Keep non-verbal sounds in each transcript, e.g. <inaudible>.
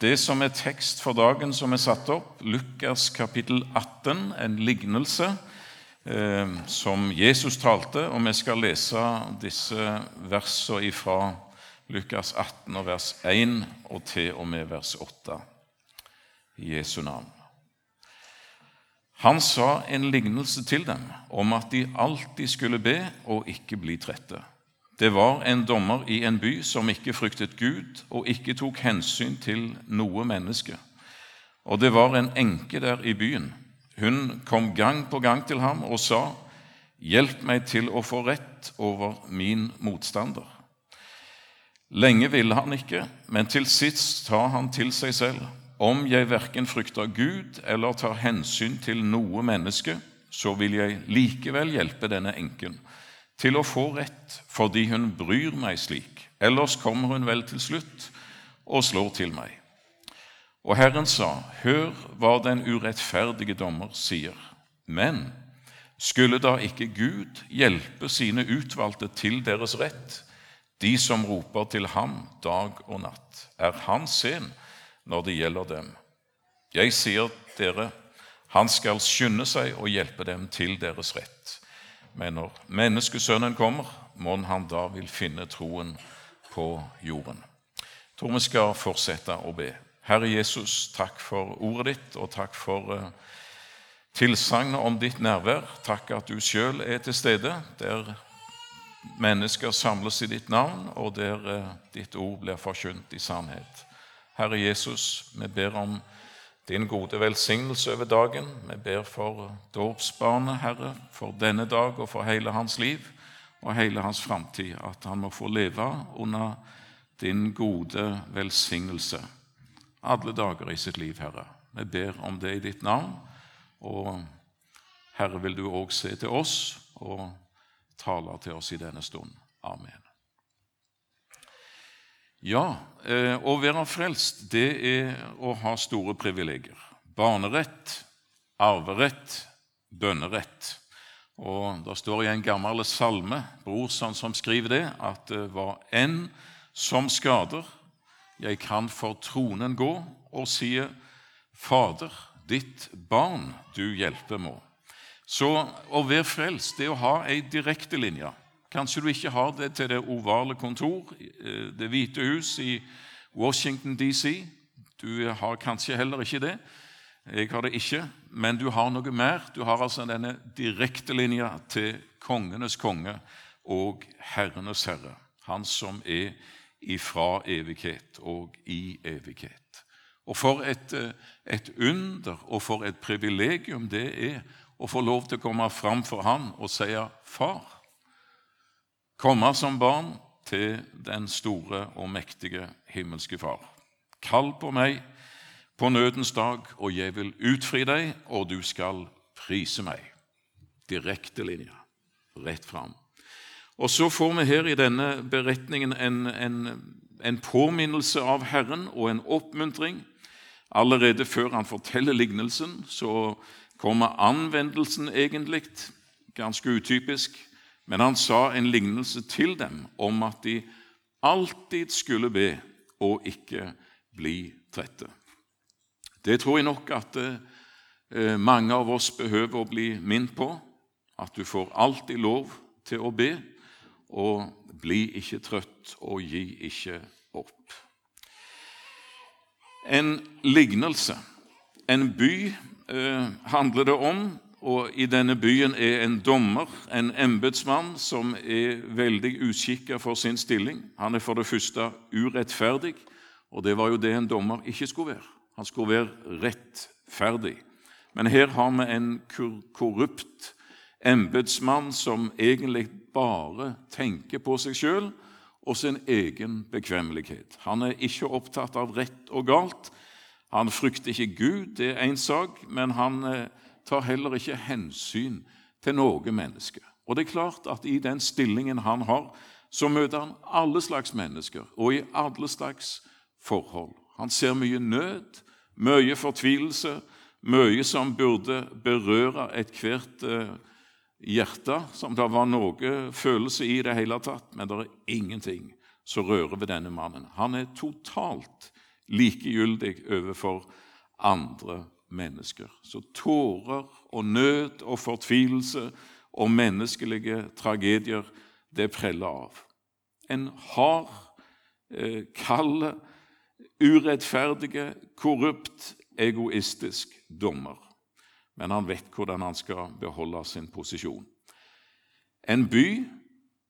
Det som er tekst for dagen som er satt opp, Lukas kapittel 18, en lignelse eh, som Jesus talte, og vi skal lese disse versene fra Lukas 18 og vers 1 og til og med vers 8 i Jesu navn. Han sa en lignelse til dem om at de alltid skulle be og ikke bli trette. Det var en dommer i en by som ikke fryktet Gud og ikke tok hensyn til noe menneske. Og det var en enke der i byen. Hun kom gang på gang til ham og sa, 'Hjelp meg til å få rett over min motstander.' Lenge ville han ikke, men til sist sa han til seg selv, 'Om jeg verken frykter Gud eller tar hensyn til noe menneske, så vil jeg likevel hjelpe denne enken.' Til å få rett fordi hun bryr meg slik. Ellers kommer hun vel til slutt og slår til meg. Og Herren sa, Hør hva den urettferdige dommer sier. Men skulle da ikke Gud hjelpe sine utvalgte til deres rett, de som roper til ham dag og natt? Er han sen når det gjelder dem? Jeg sier dere, han skal skynde seg og hjelpe dem til deres rett. Men når menneskesønnen kommer, må han da vil finne troen på jorden. Jeg tror vi skal fortsette å be. Herre Jesus, takk for ordet ditt, og takk for uh, tilsagnet om ditt nærvær. Takk at du sjøl er til stede der mennesker samles i ditt navn, og der uh, ditt ord blir forkynt i sannhet. Herre Jesus, vi ber om din gode velsignelse over dagen. Vi ber for dåpsbarnet, Herre, for denne dag og for hele hans liv og hele hans framtid, at han må få leve under din gode velsignelse alle dager i sitt liv, Herre. Vi ber om det i ditt navn, og Herre, vil du òg se til oss og tale til oss i denne stund. Amen. Ja, eh, å være frelst, det er å ha store privilegier. Barnerett, arverett, bønnerett. Og Det står i en gammel salme, brorsan som skriver det, at det var en som skader, jeg kan for tronen gå, og sier, Fader, ditt barn du hjelpe må. Så å være frelst, det er å ha ei direkte linje. Kanskje du ikke har det til det ovale kontor, eh, Det hvite hus i Washington DC. Du har kanskje heller ikke det. Jeg har det ikke, men du har noe mer. Du har altså denne direkte linja til kongenes konge og herrenes herre. Han som er ifra evighet og i evighet. Og for et, eh, et under og for et privilegium det er å få lov til å komme fram for han og si 'Far' komme som barn til den store og mektige himmelske Far. Kall på meg på nødens dag, og jeg vil utfri deg, og du skal prise meg. Direkte linje, rett fram. Og så får vi her i denne beretningen en, en, en påminnelse av Herren og en oppmuntring. Allerede før han forteller lignelsen, så kommer anvendelsen egentlig, ganske utypisk. Men han sa en lignelse til dem om at de alltid skulle be og ikke bli trette. Det tror jeg nok at eh, mange av oss behøver å bli minnet på. At du får alltid lov til å be, og bli ikke trøtt og gi ikke opp. En lignelse, en by, eh, handler det om og i denne byen er en dommer, en embetsmann, som er veldig uskikka for sin stilling. Han er for det første urettferdig, og det var jo det en dommer ikke skulle være. Han skulle være rettferdig. Men her har vi en korrupt embetsmann som egentlig bare tenker på seg sjøl og sin egen bekvemmelighet. Han er ikke opptatt av rett og galt. Han frykter ikke Gud, det er én sak, men han eh, tar heller ikke hensyn til noe menneske. Og det er klart at I den stillingen han har, så møter han alle slags mennesker og i alle slags forhold. Han ser mye nød, mye fortvilelse, mye som burde berøre ethvert eh, hjerte, som det var noe følelse i det hele tatt, men det er ingenting som rører ved denne mannen. Han er totalt likegyldig overfor andre mennesker. Så tårer og nød og fortvilelse og menneskelige tragedier, det preller av. En hard, eh, kald, urettferdige, korrupt, egoistisk dommer. Men han vet hvordan han skal beholde sin posisjon. En by,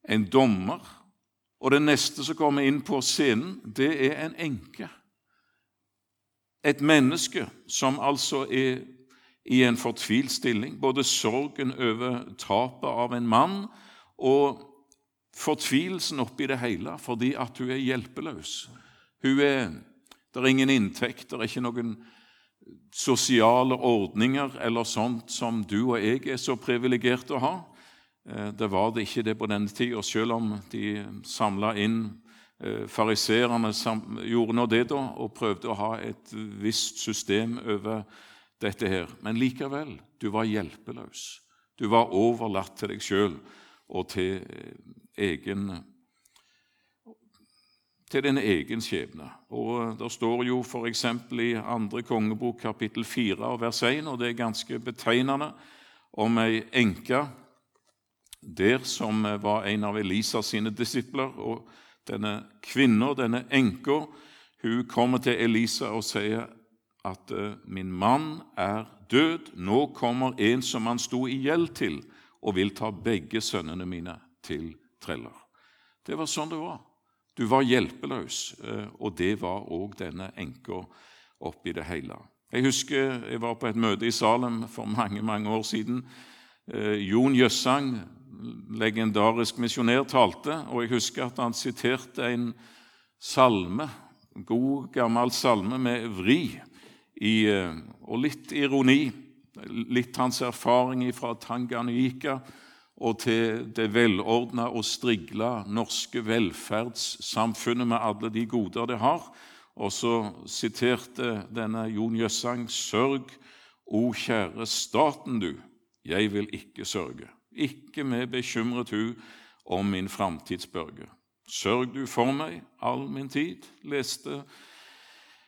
en dommer, og det neste som kommer inn på scenen, det er en enke. Et menneske som altså er i en fortvilt stilling. Både sorgen over tapet av en mann og fortvilelsen oppi det hele fordi at hun er hjelpeløs. Hun er, Det er ingen inntekt, det er ikke noen sosiale ordninger eller sånt som du og jeg er så privilegerte å ha. Eh, det var det ikke det på denne tida, selv om de samla inn Eh, fariseerne gjorde nå det da, og prøvde å ha et visst system over dette her. Men likevel, du var hjelpeløs. Du var overlatt til deg sjøl og til, eh, egen, til din egen skjebne. Og Det står jo f.eks. i andre kongebok kapittel 4 og vers 1, og det er ganske betegnende, om ei enke der som var en av Elisas sine disipler. og denne kvinna, denne enka, hun kommer til Elisa og sier at eh, 'min mann er død, nå kommer en som han sto i gjeld til, og vil ta begge sønnene mine til treller'. Det var sånn det var. Du var hjelpeløs, eh, og det var òg denne enka oppi det hele. Jeg husker jeg var på et møte i Salem for mange mange år siden. Eh, Jon Jøssang, legendarisk misjonær, talte, og jeg husker at han siterte en salme, god, gammel salme med vri i, eh, og litt ironi. Litt hans erfaring fra Tanganyika og til det velordna og strigla norske velferdssamfunnet med alle de goder det har. Og så siterte denne Jon Jøssang.: Sørg, o kjære staten, du, jeg vil ikke sørge. Ikke med bekymret hu om min framtidsbørge. Sørg du for meg all min tid, leste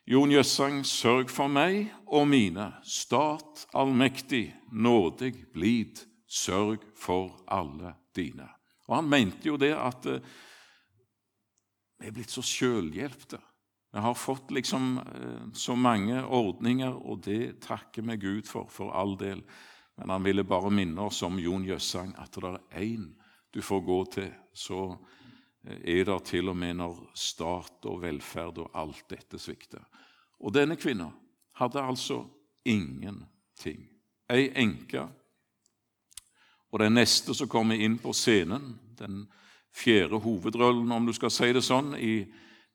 Jon Jøssang, sørg for meg og mine, stat allmektig, nådig blid, sørg for alle dine. Og Han mente jo det at eh, vi er blitt så sjølhjelpte. Vi har fått liksom eh, så mange ordninger, og det takker vi Gud for, for all del. Men han ville bare minne oss om Jon Jøssang, at det er én du får gå til, så eh, er det til og med når stat og velferd og alt dette svikter. Og denne kvinna hadde altså ingenting. Ei enke. Og den neste som kommer inn på scenen, den fjerde hovedrollen, om du skal si det sånn, i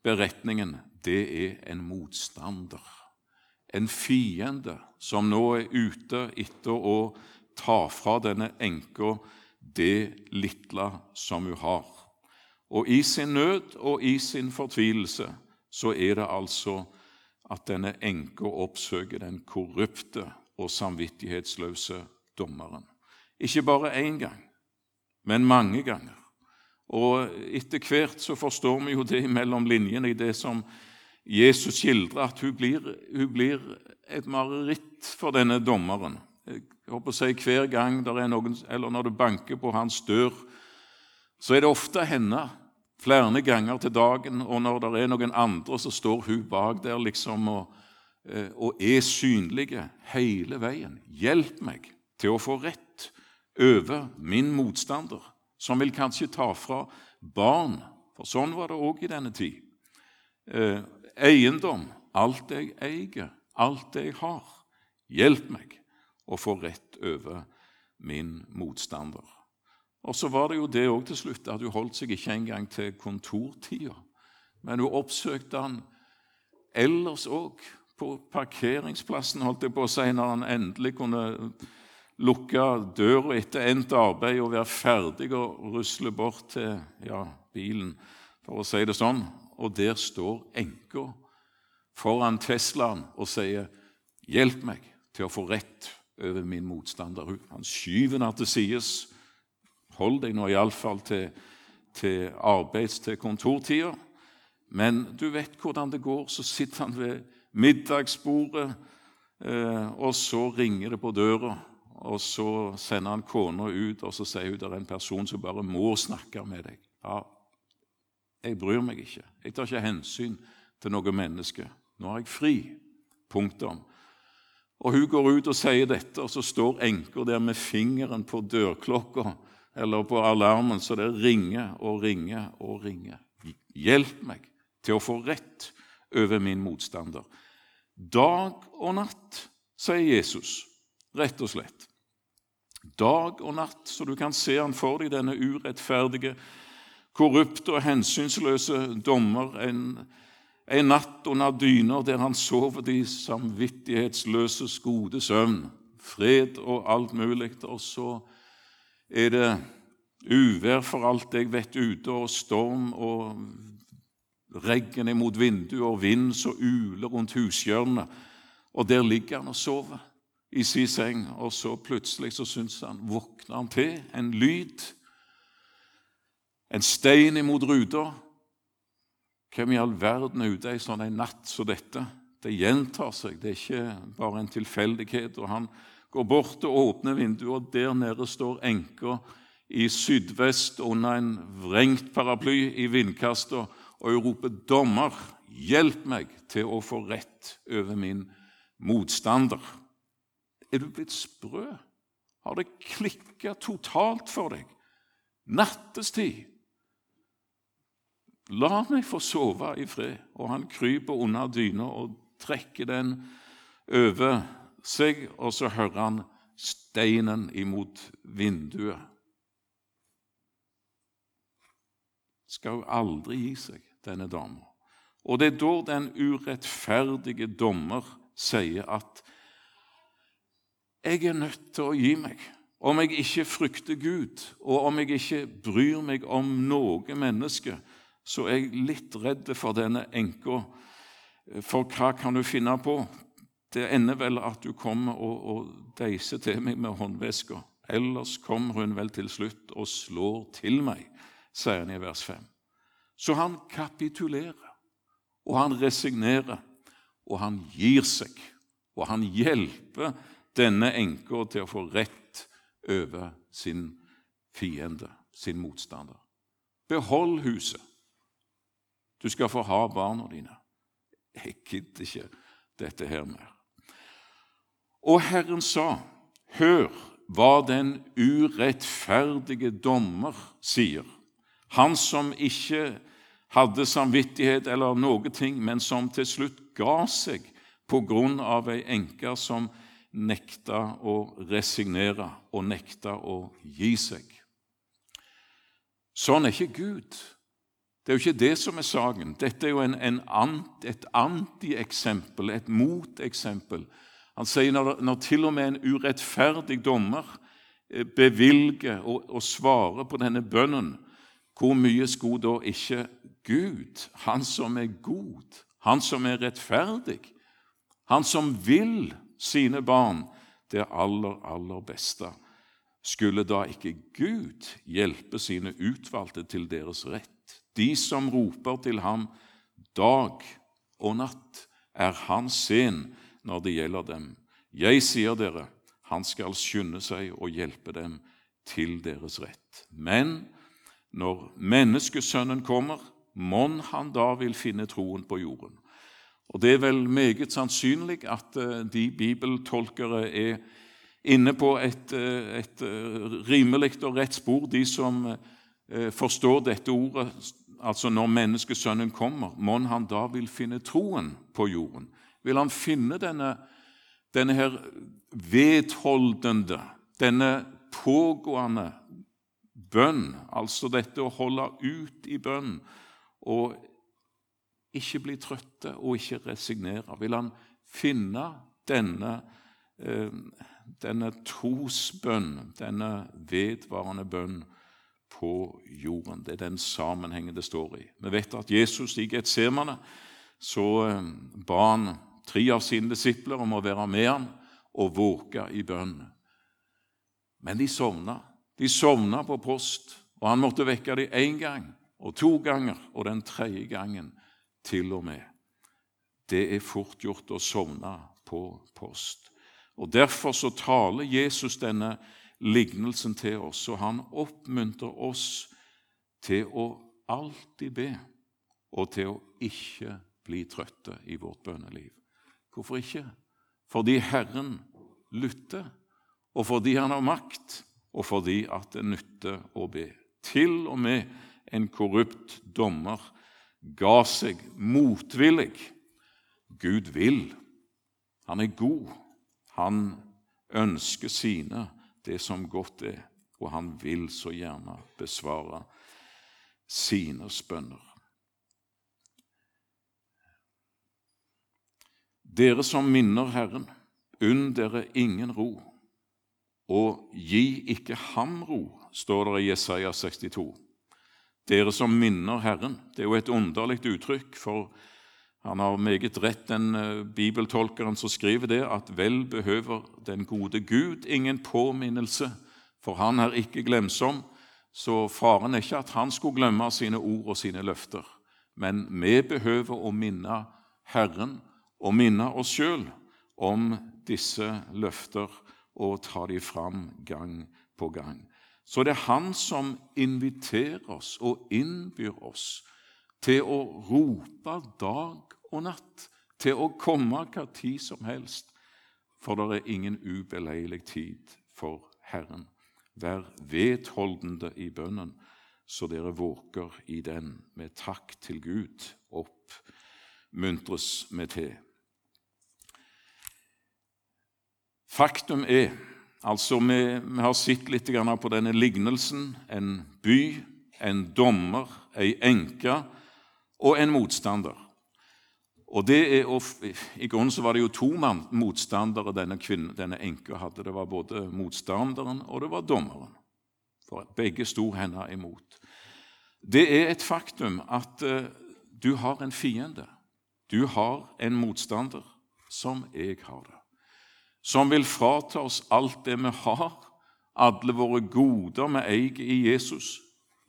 beretningen, det er en motstander en fiende som nå er ute etter å ta fra denne enka det lille som hun har. Og i sin nød og i sin fortvilelse så er det altså at denne enka oppsøker den korrupte og samvittighetsløse dommeren. Ikke bare én gang, men mange ganger. Og etter hvert så forstår vi jo det mellom linjene i det som Jesus skildrer at hun blir, hun blir et mareritt for denne dommeren. Jeg håper å si Hver gang det er noen, eller når du banker på hans dør, så er det ofte henne flere ganger til dagen, og når det er noen andre, så står hun bak der liksom og, eh, og er synlige hele veien. Hjelp meg til å få rett over min motstander, som vil kanskje ta fra barn, for sånn var det òg i denne tid. Eiendom, alt jeg eier, alt jeg har. Hjelp meg å få rett over min motstander. Og så var det jo det òg til slutt, at hun holdt seg ikke engang til kontortida. Men hun oppsøkte han ellers òg, på parkeringsplassen, holdt jeg på å si, når han endelig kunne lukke døra etter endt arbeid og være ferdig og rusle bort til ja, bilen, for å si det sånn og der står enka foran Teslaen og sier, 'Hjelp meg til å få rett over min motstander.' Han skyver henne til sides. Hold deg nå iallfall til, til arbeids- til kontortida. Men du vet hvordan det går. Så sitter han ved middagsbordet, eh, og så ringer det på døra. Og så sender han kona ut, og så sier hun det er en person som bare må snakke med deg. Ja, jeg bryr meg ikke. Jeg tar ikke hensyn til noe menneske. Nå er jeg fri. Punktum. Og Hun går ut og sier dette, og så står enka der med fingeren på dørklokka eller på alarmen, så det ringer og ringer og ringer. Hjelp meg til å få rett over min motstander. Dag og natt, sier Jesus, rett og slett. Dag og natt, så du kan se han for deg, denne urettferdige, korrupte og hensynsløse dommer. En, en natt under dyner der han sover de samvittighetsløses gode søvn. Fred og alt mulig. Og så er det uvær for alt jeg vet ute, og storm og regn imot vinduet og vind så uler rundt hushjørnet. Og der ligger han og sover i sin seng, og så plutselig så syns han våkner han til en lyd. En stein imot ruta. Hvem i all verden er ute ei sånn en natt som dette? Det gjentar seg, det er ikke bare en tilfeldighet. og Han går bort og åpner vinduet, og der nede står enka i sydvest under en vrengt paraply i vindkasta og hun roper 'Dommer, hjelp meg til å få rett over min motstander'. Er du blitt sprø? Har det klikka totalt for deg? Nattestid. La meg få sove i fred. Og han kryper under dyna og trekker den over seg, og så hører han steinen imot vinduet. Skal hun aldri gi seg denne dama. Og det er da den urettferdige dommer sier at jeg er nødt til å gi meg. Om jeg ikke frykter Gud, og om jeg ikke bryr meg om noe menneske, så er jeg litt redd for denne enka. For hva kan du finne på? Det ender vel at du kommer og, og deiser til meg med håndveska. Ellers kommer hun vel til slutt og slår til meg, sier han i vers 5. Så han kapitulerer, og han resignerer, og han gir seg. Og han hjelper denne enka til å få rett over sin fiende, sin motstander. Behold huset. Du skal få ha barna dine. Jeg gidder ikke dette her mer. Og Herren sa, hør hva den urettferdige dommer sier, han som ikke hadde samvittighet eller noe ting, men som til slutt ga seg på grunn av ei enke som nekta å resignere og nekta å gi seg. Sånn er ikke Gud. Det er jo ikke det som er saken. Dette er jo en, en ant, et antieksempel, et moteksempel. Han sier når, når til og med en urettferdig dommer eh, bevilger og, og svarer på denne bønnen, hvor mye skulle da ikke Gud, Han som er god, Han som er rettferdig, Han som vil sine barn det aller, aller beste, skulle da ikke Gud hjelpe sine utvalgte til deres rett? De som roper til ham dag og natt, er han sen når det gjelder dem. Jeg sier dere, han skal skynde seg og hjelpe dem til deres rett. Men når menneskesønnen kommer, mon han da vil finne troen på jorden. Og Det er vel meget sannsynlig at eh, de bibeltolkere er inne på et, eh, et eh, rimelig og rett spor, de som forstår dette ordet, altså når menneskesønnen kommer. Mon han da vil finne troen på jorden? Vil han finne denne, denne her vedholdende, denne pågående bønn, altså dette å holde ut i bønn og ikke bli trøtte og ikke resignere? Vil han finne denne, eh, denne trosbønn, denne vedvarende bønn, på jorden? Det er den sammenhengen det står i. Vi vet at Jesus i Getsemane så eh, ba han tre av sine disipler om å være med ham og våke i bønn. Men de sovna. De sovna på post, og han måtte vekke dem én gang og to ganger, og den tredje gangen til og med. Det er fort gjort å sovne på post. Og Derfor så taler Jesus denne lignelsen til oss, og han oppmuntrer oss til å alltid be, og til å ikke bli trøtte i vårt bønneliv. Hvorfor ikke? Fordi Herren lytter, og fordi Han har makt, og fordi at det nytter å be. Til og med en korrupt dommer ga seg motvillig. Gud vil. Han er god. Han ønsker sine det som godt er, og han vil så gjerne besvare sine bønner. Dere som minner Herren, unn dere ingen ro, og gi ikke ham ro, står det i Jesaja 62. Dere som minner Herren. Det er jo et underlig uttrykk, for han har meget rett, den eh, bibeltolkeren som skriver det, at vel behøver den gode Gud ingen påminnelse, for han er ikke glemsom. Så faren er ikke at han skulle glemme sine ord og sine løfter, men vi behøver å minne Herren og minne oss sjøl om disse løfter og ta dem fram gang på gang. Så det er Han som inviterer oss og innbyr oss til å rope dag og natt, til å komme hva tid som helst, for det er ingen ubeleilig tid for Herren. Vær vedholdende i bønnen, så dere våker i den med takk til Gud. Oppmuntres med til. Faktum er altså Vi, vi har sett litt på denne lignelsen. En by, en dommer, ei enke og en motstander. Og det er, I grunnen så var det jo to motstandere denne, kvinnen, denne enka hadde. Det var både motstanderen og det var dommeren. For begge sto henne imot. Det er et faktum at uh, du har en fiende. Du har en motstander som jeg har det. Som vil frata oss alt det vi har, alle våre goder vi eier i Jesus.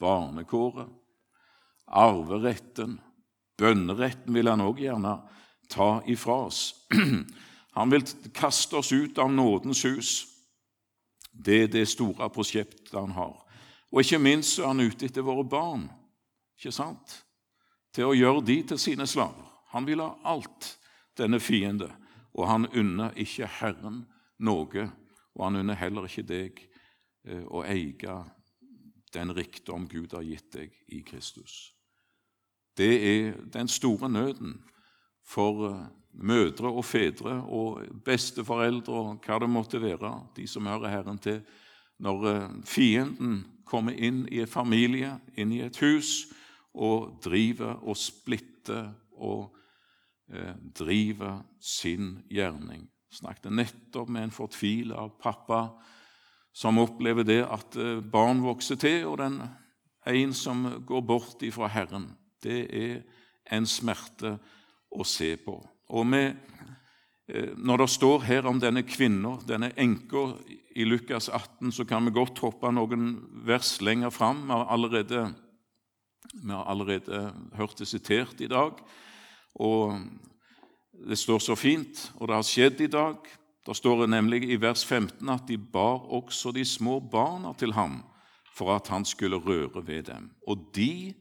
Barnekåret, arveretten, Bønneretten vil han òg gjerne ta ifra oss. <clears throat> Han vil kaste oss ut av nådens hus. Det er det store prosjektet han har. Og ikke minst er han ute etter våre barn, ikke sant? til å gjøre de til sine slaver. Han vil ha alt, denne fiende, og han unner ikke Herren noe, og han unner heller ikke deg eh, å eie den rikdom Gud har gitt deg i Kristus. Det er den store nøden for eh, mødre og fedre og besteforeldre og hva det måtte være, de som hører Herren til, når eh, fienden kommer inn i en familie, inn i et hus, og driver og splitter og eh, driver sin gjerning. Jeg snakket nettopp med en fortvila pappa som opplever det at eh, barn vokser til, og den en som går bort ifra Herren det er en smerte å se på. Og med, eh, Når det står her om denne kvinna, denne enka i Lukas 18, så kan vi godt hoppe noen vers lenger fram. Vi har allerede, vi har allerede hørt det sitert i dag. Og det står så fint, og det har skjedd i dag. Da står det nemlig i vers 15 at de bar også de små barna til ham for at han skulle røre ved dem. Og de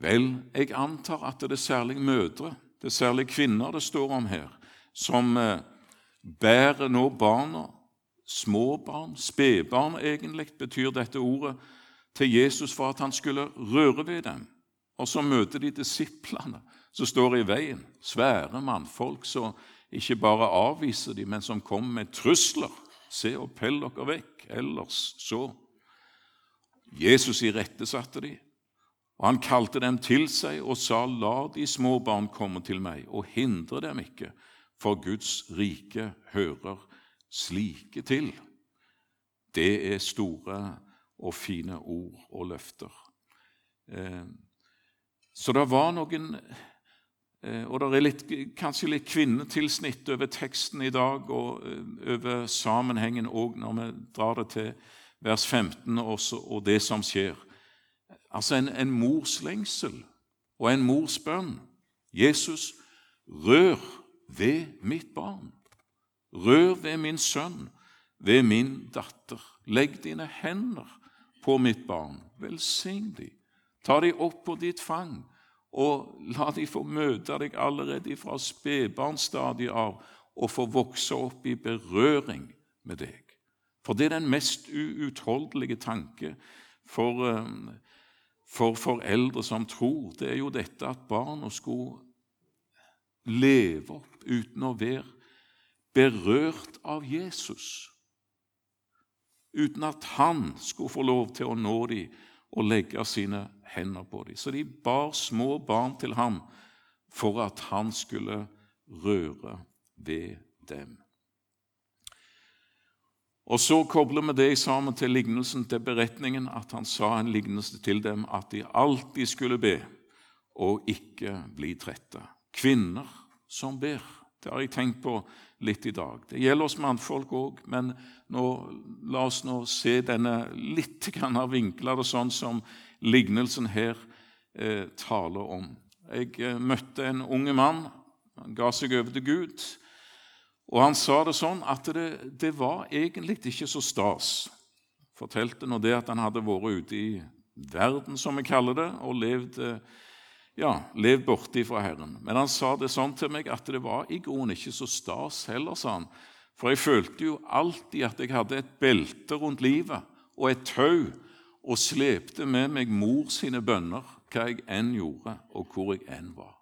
Vel, jeg antar at det er særlig mødre, det er særlig kvinner det står om her, som eh, bærer nå barna, små barn, spedbarn egentlig, betyr dette ordet, til Jesus for at han skulle røre ved dem. Og så møter de disiplene som står i veien, svære mannfolk som ikke bare avviser dem, men som kommer med trusler. Se og pell dere vekk, ellers så. Jesus irettesatte dem. Og han kalte dem til seg og sa, La de små barn komme til meg, og hindre dem ikke, for Guds rike hører slike til. Det er store og fine ord og løfter. Eh, så det var noen eh, Og det er litt, kanskje litt kvinnetilsnitt over teksten i dag og eh, over sammenhengen òg når vi drar det til vers 15 også, og det som skjer. Altså en, en mors lengsel og en mors bønn Jesus, rør ved mitt barn. Rør ved min sønn, ved min datter. Legg dine hender på mitt barn. Velsign de. Ta de opp på ditt fang, og la de få møte deg allerede fra spedbarnsstadiet av og få vokse opp i berøring med deg. For det er den mest uutholdelige tanke for, eh, for foreldre som tror. Det er jo dette at barna skulle leve opp uten å være berørt av Jesus. Uten at han skulle få lov til å nå dem og legge sine hender på dem. Så de bar små barn til ham for at han skulle røre ved dem. Og Så kobler vi det sammen til lignelsen til beretningen, at han sa en lignelse til dem at de alltid skulle be og ikke bli trette. Kvinner som ber. Det har jeg tenkt på litt i dag. Det gjelder oss mannfolk òg, men nå, la oss nå se denne litt vinkla det sånn som lignelsen her eh, taler om. Jeg eh, møtte en unge mann. Han ga seg over til Gud. Og han sa det sånn at det, det var egentlig ikke så stas. Fortalte nå det at han hadde vært ute i verden, som vi kaller det, og levd, ja, levd borte fra Herren. Men han sa det sånn til meg at det var i grunnen ikke så stas heller, sa han. For jeg følte jo alltid at jeg hadde et belte rundt livet og et tau og slepte med meg mor sine bønner, hva jeg enn gjorde, og hvor jeg enn var.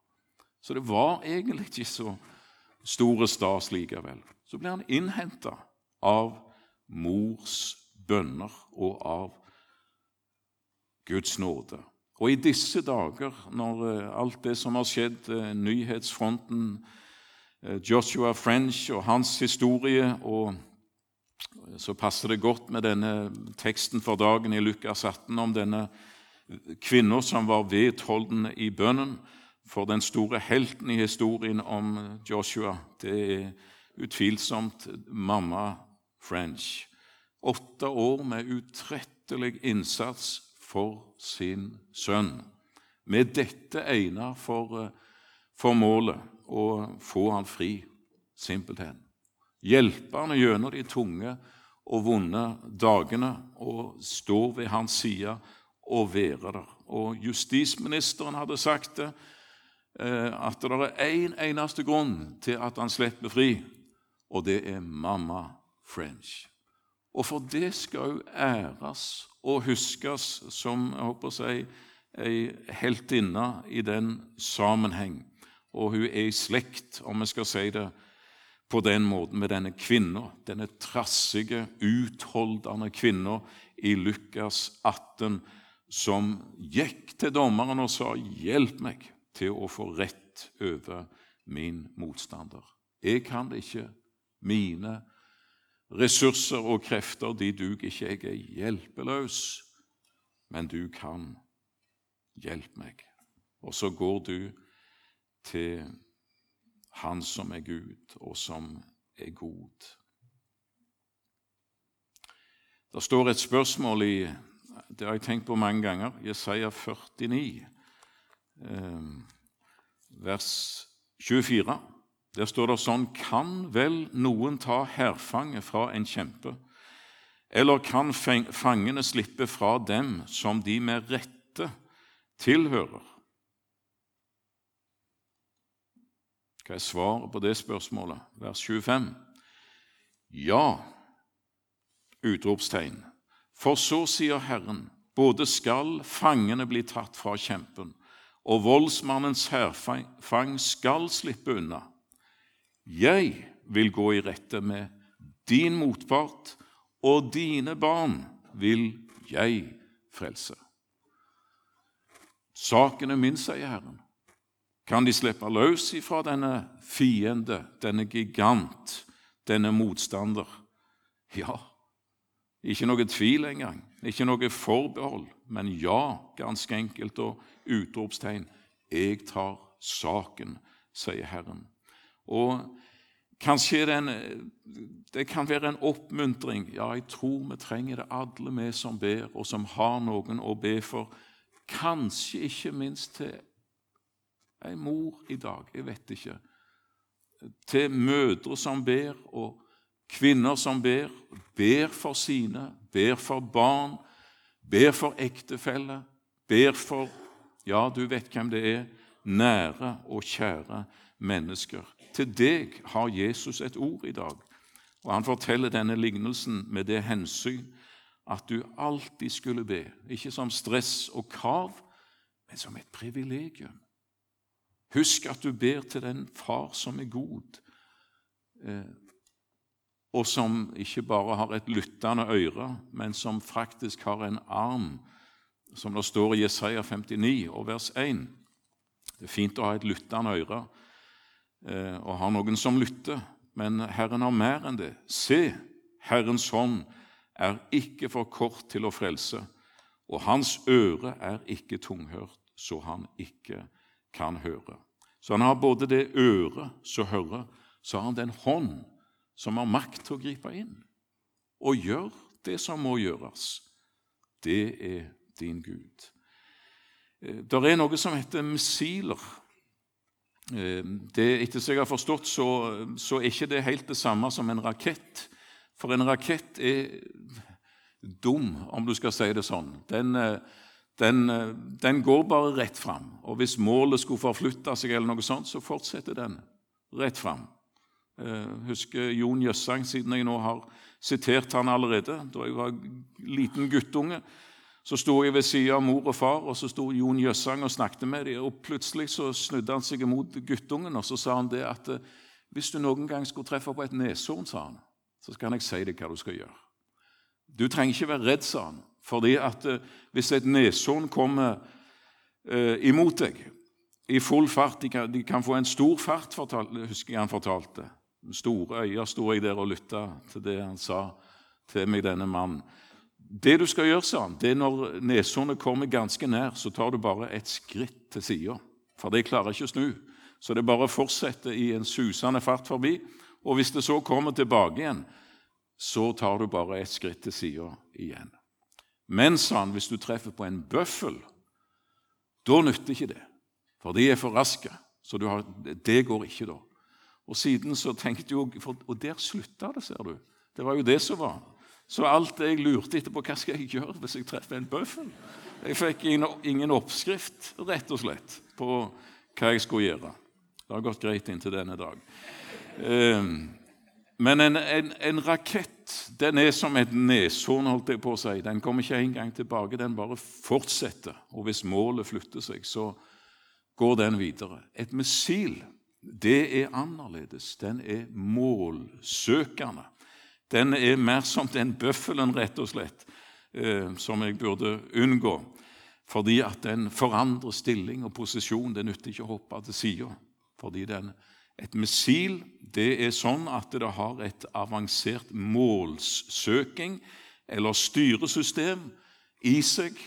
Så det var egentlig ikke så store stas likevel. Så blir han innhenta av mors bønner og av Guds nåde. Og i disse dager, når eh, alt det som har skjedd, eh, nyhetsfronten, eh, Joshua French og hans historie og så passer det godt med denne teksten for dagen i Lukas 18 om denne kvinna som var vedholdende i bønnen. For den store helten i historien om Joshua, det er utvilsomt mamma French. Åtte år med utrettelig innsats for sin sønn. Med dette egnet for, for målet å få han fri, simpelthen. Hjelpe han gjennom de tunge og vonde dagene og stå ved hans side og være der. Og justisministeren hadde sagt det, at det er én en eneste grunn til at han slipper fri, og det er mamma French. Og for det skal hun æres og huskes som jeg håper å si, ei heltinne i den sammenheng. Og hun er i slekt, om vi skal si det på den måten med denne kvinna, denne trassige, utholdende kvinna i Lukas 18, som gikk til dommeren og sa 'Hjelp meg til å få rett over min motstander'. Jeg kan det ikke. Mine ressurser og krefter de duger ikke. Jeg er hjelpeløs. Men du kan. Hjelp meg. Og så går du til han som er Gud, og som er god. Det står et spørsmål i Det har jeg tenkt på mange ganger. Jesaja 49, eh, vers 24. Der står det sånn Kan vel noen ta hærfange fra en kjempe? Eller kan fangene slippe fra dem som de med rette tilhører? Hva er svaret på det spørsmålet? Vers 25. Ja! Utropstegn. For så sier Herren, både skal fangene bli tatt fra kjempen, og voldsmannens hærfang skal slippe unna. Jeg vil gå i rette med din motpart, og dine barn vil jeg frelse. Saken er min, sier Herren. Kan de slippe løs ifra denne fiende, denne gigant, denne motstander? Ja, ikke noe tvil engang, ikke noe forbehold, men ja, ganske enkelt, og utropstegn. Jeg tar saken, sier Herren. Og kanskje den, det kan være en oppmuntring. Ja, jeg tror vi trenger det, alle vi som ber, og som har noen å be for. Kanskje ikke minst til ei mor i dag, jeg vet ikke, til mødre som ber, og kvinner som ber, ber for sine, ber for barn, ber for ektefelle, ber for Ja, du vet hvem det er. Nære og kjære mennesker. Til deg har Jesus et ord i dag. Og Han forteller denne lignelsen med det hensyn at du alltid skulle be, ikke som stress og krav, men som et privilegium. Husk at du ber til den Far som er god, eh, og som ikke bare har et lyttende øre, men som faktisk har en arm, som det står i Jesaja 59 og vers 1. Det er fint å ha et lyttende øre eh, og ha noen som lytter, men Herren har mer enn det. Se, Herrens hånd er ikke for kort til å frelse, og hans øre er ikke tunghørt, så han ikke kan høre. Så han har både det øret som hører, så har han den hånd som har makt til å gripe inn og gjøre det som må gjøres. Det er din Gud. Eh, det er noe som heter missiler. Eh, det, etter som jeg har forstått, så, så er ikke det helt det samme som en rakett. For en rakett er dum, om du skal si det sånn. Den, eh, den, den, går bare rett fram. Og hvis målet skulle forflytte seg, eller noe sånt, så fortsetter den rett fram. Husker Jon Jøssang, siden jeg nå har sitert han allerede. Da jeg var liten guttunge, så sto jeg ved siden av mor og far, og så sto Jon Jøssang og snakket med dem. Og plutselig så snudde han seg mot guttungen og så sa han det at eh, hvis du noen gang skulle treffe på et neshorn, sa han, så kan jeg si deg hva du skal gjøre. Du trenger ikke være redd, sa han, fordi at eh, hvis et neshorn kommer eh, imot deg i full fart de kan, de kan, få en stor fart, fortalte, husker jeg han fortalte. Med Store øyne sto jeg der og lytta til det han sa til meg, denne mannen. Det du skal gjøre, sa han, det er når neshornet kommer ganske nær, så tar du bare et skritt til sida. For det klarer ikke å snu. Så det bare fortsetter i en susende fart forbi. Og hvis det så kommer tilbake igjen, så tar du bare et skritt til sida igjen. Men, sa han, hvis du treffer på en bøffel, da nytter ikke det. For de er for raske. Så har, det går ikke, da. Og siden så tenkte jeg, Og der slutta det, ser du. Det var jo det som var. Så alt jeg lurte etterpå hva skal jeg gjøre hvis jeg treffer en bøffel Jeg fikk ingen oppskrift, rett og slett, på hva jeg skulle gjøre. Det har gått greit inntil denne dag. Um, men en, en, en, rakett den er som et neshorn, holdt jeg på å si. Den kommer ikke engang tilbake, den bare fortsetter. Og hvis målet flytter seg, så går den videre. Et missil det er annerledes. Den er målsøkende. Den er mer som den bøffelen, rett og slett, eh, som jeg burde unngå. Fordi at den forandrer stilling og posisjon. Det nytter ikke å hoppe til sida. Fordi et missil det er sånn at det har et avansert målsøking eller styresystem i seg.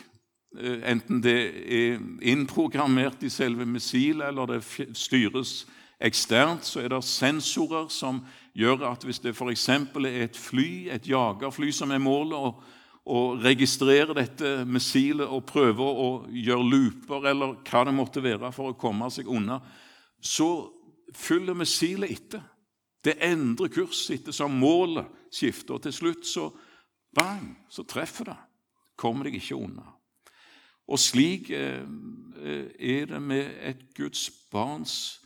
Eh, enten det er innprogrammert i selve missilet eller det styres eksternt, så er det sensorer som gjør at hvis det f.eks. er et fly, et jagerfly som er målet, og, og registrerer dette missilet og prøver å gjøre looper eller hva det måtte være for å komme seg unna, så følger missilet etter. Det endrer kurs ettersom målet skifter, og til slutt så bang, så treffer det. Kommer deg ikke unna. Og slik eh, eh, er det med et Guds barns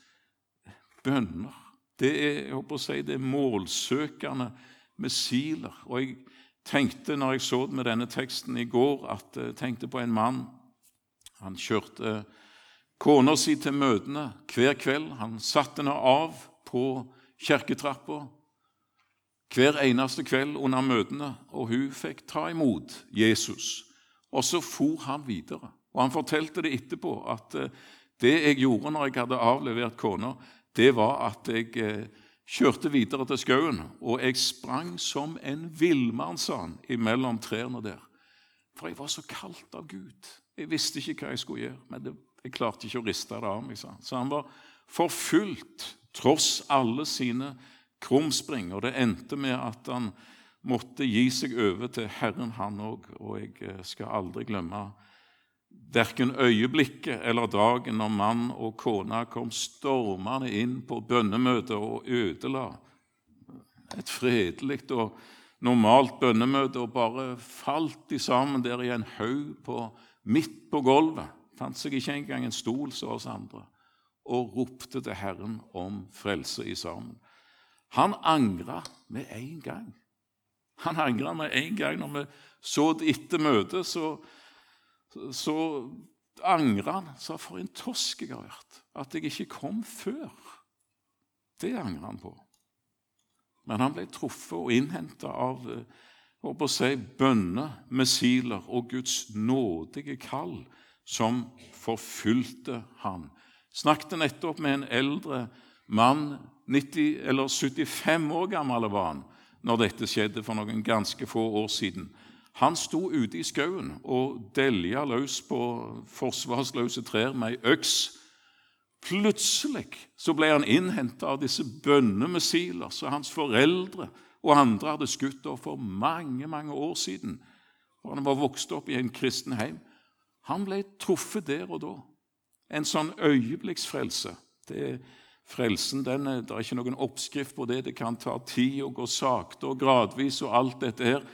bønner. Det er jeg håper å si, det er målsøkende missiler. Og jeg tenkte når jeg så det med denne teksten i går, at jeg tenkte på en mann. Han kjørte kona si til møtene hver kveld. Han satte henne av på kirketrappa hver eneste kveld under møtene, og hun fikk ta imot Jesus. Og så for han videre. Og Han fortalte det etterpå, at eh, det jeg gjorde når jeg hadde avlevert kona, det var at jeg eh, kjørte videre til skauen, og jeg sprang som en villmann, sa han, imellom trærne der. For jeg var så kaldt av Gud. Jeg visste ikke hva jeg skulle gjøre, men det jeg klarte ikke å riste det av meg. sa han. Så han var forfulgt tross alle sine krumspring, og det endte med at han måtte gi seg over til Herren, han òg. Og jeg eh, skal aldri glemme verken øyeblikket eller dagen når mann og kone kom stormende inn på bønnemøtet og ødela et fredelig og normalt bønnemøte og bare falt de sammen der i en haug midt på gulvet. Fant seg ikke engang en stol som oss andre. Og ropte til Herren om frelse i sammen. Han angra med en gang. Han angra med en gang. Når vi så det etter møtet, så, så angra han. Sa for en tosk jeg har vært. At jeg ikke kom før. Det angrer han på. Men han ble truffet og innhenta av å si, bønner, missiler og Guds nådige kall som forfulgte han. Snakket nettopp med en eldre mann 90, eller 75 år gammel var han når dette skjedde for noen ganske få år siden. Han sto ute i skauen og delja løs på forsvarsløse trær med ei øks. Plutselig så ble han innhenta av disse bønnemissiler som hans foreldre og andre hadde skutt av for mange mange år siden. Og han var vokst opp i en kristen heim. Han ble truffet der og da. En sånn øyeblikksfrelse. Det Frelsen den, det er ikke noen oppskrift på det. Det kan ta tid og gå sakte og gradvis og alt dette her.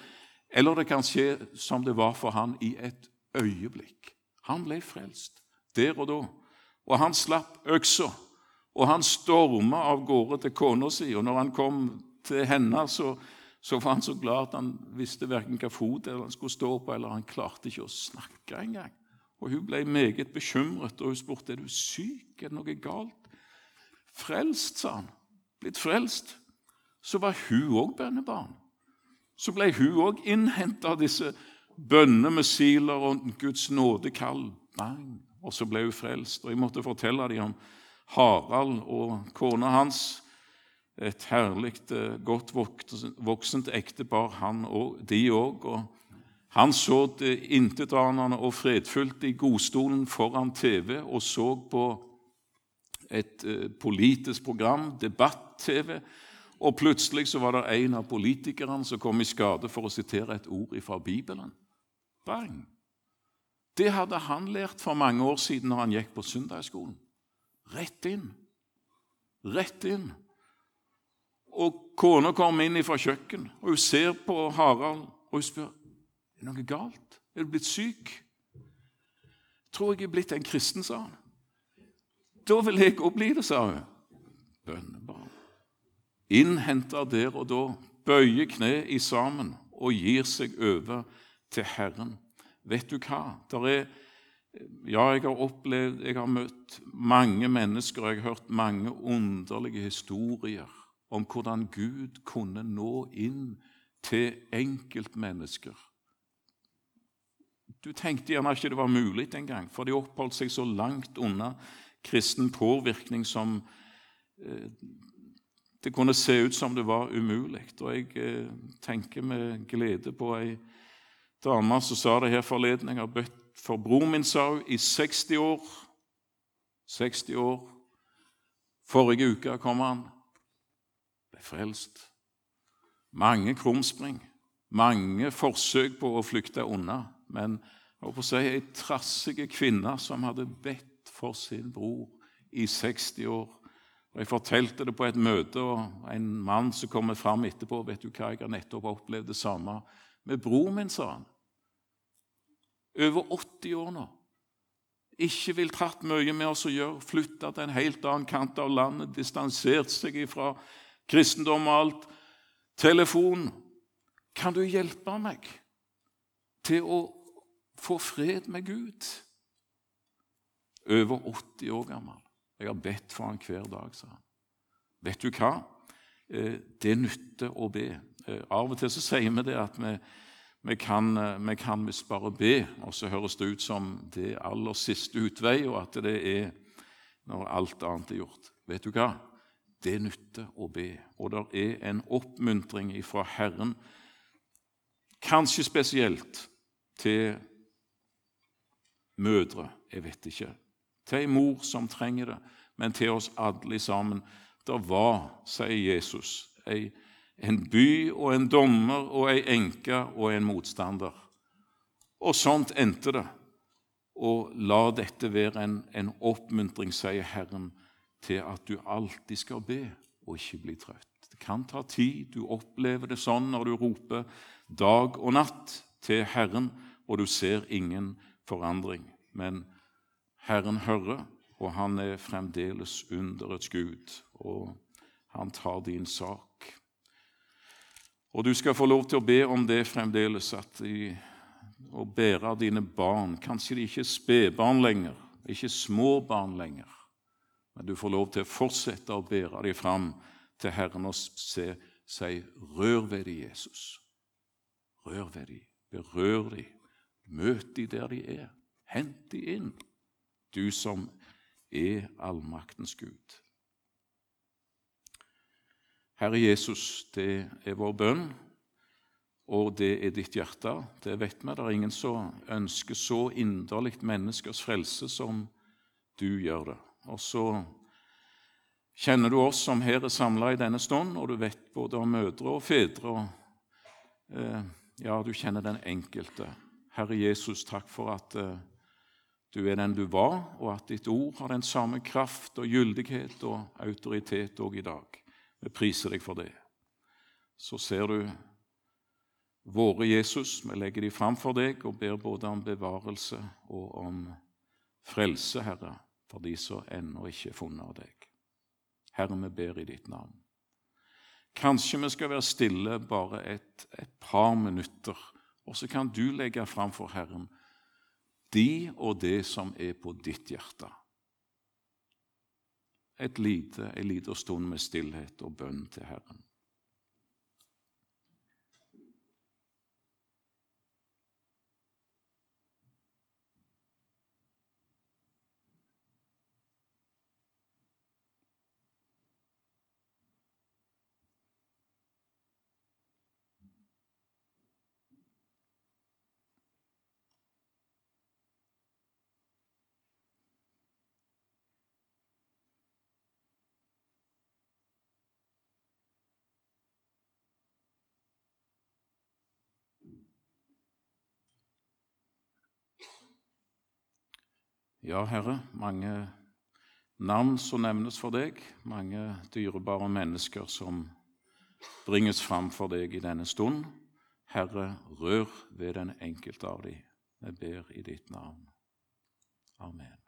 Eller det kan skje som det var for han i et øyeblikk. Han ble frelst der og da. Og han slapp øksa, og han storma av gårde til kona si. Og når han kom til henne, så, så var han så glad at han visste verken hva fot han skulle stå på, eller han klarte ikke å snakke engang. Og Hun ble meget bekymret, og hun spurte er du syk, er det noe galt. Frelst, sa han. Blitt frelst. Så var hun òg bønnebarn. Så ble hun òg innhenta av disse bønnemissiler og Guds nådekall. Bang! Og så ble hun frelst. Og jeg måtte fortelle dem om Harald og kona hans. Et herlig, eh, godt voksent ektepar, han og de òg. Han så det intetanende og fredfullt i godstolen foran TV og så på et eh, politisk program, debatt-TV. Og plutselig så var det en av politikerne som kom i skade for å sitere et ord fra Bibelen. Bang! Det hadde han lært for mange år siden når han gikk på søndagsskolen. Rett inn. Rett inn. Og kona kom inn fra kjøkkenet, og hun ser på Harald og hun spør er det noe galt. Er du blitt syk? Tror jeg er blitt en kristen, sa han. Da vil jeg òg bli det, sa hun. Bønnebarn. Innhenter der og da, bøyer kne i sammen og gir seg over til Herren. Vet du hva? Der er, ja, jeg har opplevd, jeg har møtt mange mennesker, og jeg har hørt mange underlige historier om hvordan Gud kunne nå inn til enkeltmennesker. Du tenkte gjerne ikke det var mulig engang, for de oppholdt seg så langt unna kristen påvirkning som eh, det kunne se ut som det var umulig. Og jeg eh, tenker med glede på ei dame som sa det her forleden. Jeg har bedt for bror min, sa hun, i 60 år. 60 år. Forrige uke kom han. Ble frelst. Mange krumspring. Mange forsøk på å flykte unna. Men jeg på å si, ei trassig kvinne som hadde bedt for sin bror i 60 år. Og Jeg fortalte det på et møte, og en mann som kommer fram etterpå vet du hva, jeg har nettopp opplevd det samme med broren min, sa han. Over 80 år nå. Ikke vil tatt mye med oss å gjøre. Flytta til en helt annen kant av landet, distansert seg fra kristendom og alt. Telefon. Kan du hjelpe meg til å få fred med Gud? Over 80 år gammel. Jeg har bedt for han hver dag, sa han. Vet du hva? Eh, det nytter å be. Eh, av og til så sier vi det at vi, vi kan, eh, vi kan visst bare be, og så høres det ut som det er aller siste utvei, og at det er når alt annet er gjort. Vet du hva? Det nytter å be, og det er en oppmuntring fra Herren, kanskje spesielt til mødre. Jeg vet ikke til ei mor som trenger det, men til oss alle sammen. Det var, sier Jesus, en by og en dommer og ei enke og en motstander. Og sånt endte det. Og la dette være en, en oppmuntring, sier Herren, til at du alltid skal be og ikke bli trøtt. Det kan ta tid. Du opplever det sånn når du roper dag og natt til Herren, og du ser ingen forandring. Men Herren hører, og han er fremdeles underets Gud, og han tar din sak. Og du skal få lov til å be om det fremdeles, at de, å bære dine barn Kanskje de ikke er spedbarn lenger, ikke små barn lenger, men du får lov til å fortsette å bære dem fram til Herren og se, si 'Rør ved dem, Jesus'. Rør ved dem, berør dem, møt dem der de er. Hent dem inn, du som er allmaktens Gud. Herre Jesus, det er vår bønn, og det er ditt hjerte. Det vet vi. Det er ingen som ønsker så inderlig menneskers frelse som du gjør det. Og så kjenner du oss som her er samla i denne stund, og du vet både om mødre og fedre. og eh, Ja, du kjenner den enkelte. Herre Jesus, takk for at eh, du er den du var, og at ditt ord har den samme kraft og gyldighet og autoritet òg i dag. Vi priser deg for det. Så ser du våre Jesus, vi legger de fram for deg og ber både om bevarelse og om frelse, Herre, for de som ennå ikke er funnet av deg. Herre, vi ber i ditt navn. Kanskje vi skal være stille bare et, et par minutter, og så kan du legge fram for Herren de og det som er på ditt hjerte. Et lite, en liten stund med stillhet og bønn til Herren. Ja, Herre, mange navn som nevnes for deg, mange dyrebare mennesker som bringes fram for deg i denne stund. Herre, rør ved den enkelte av dem. Vi ber i ditt navn. Amen.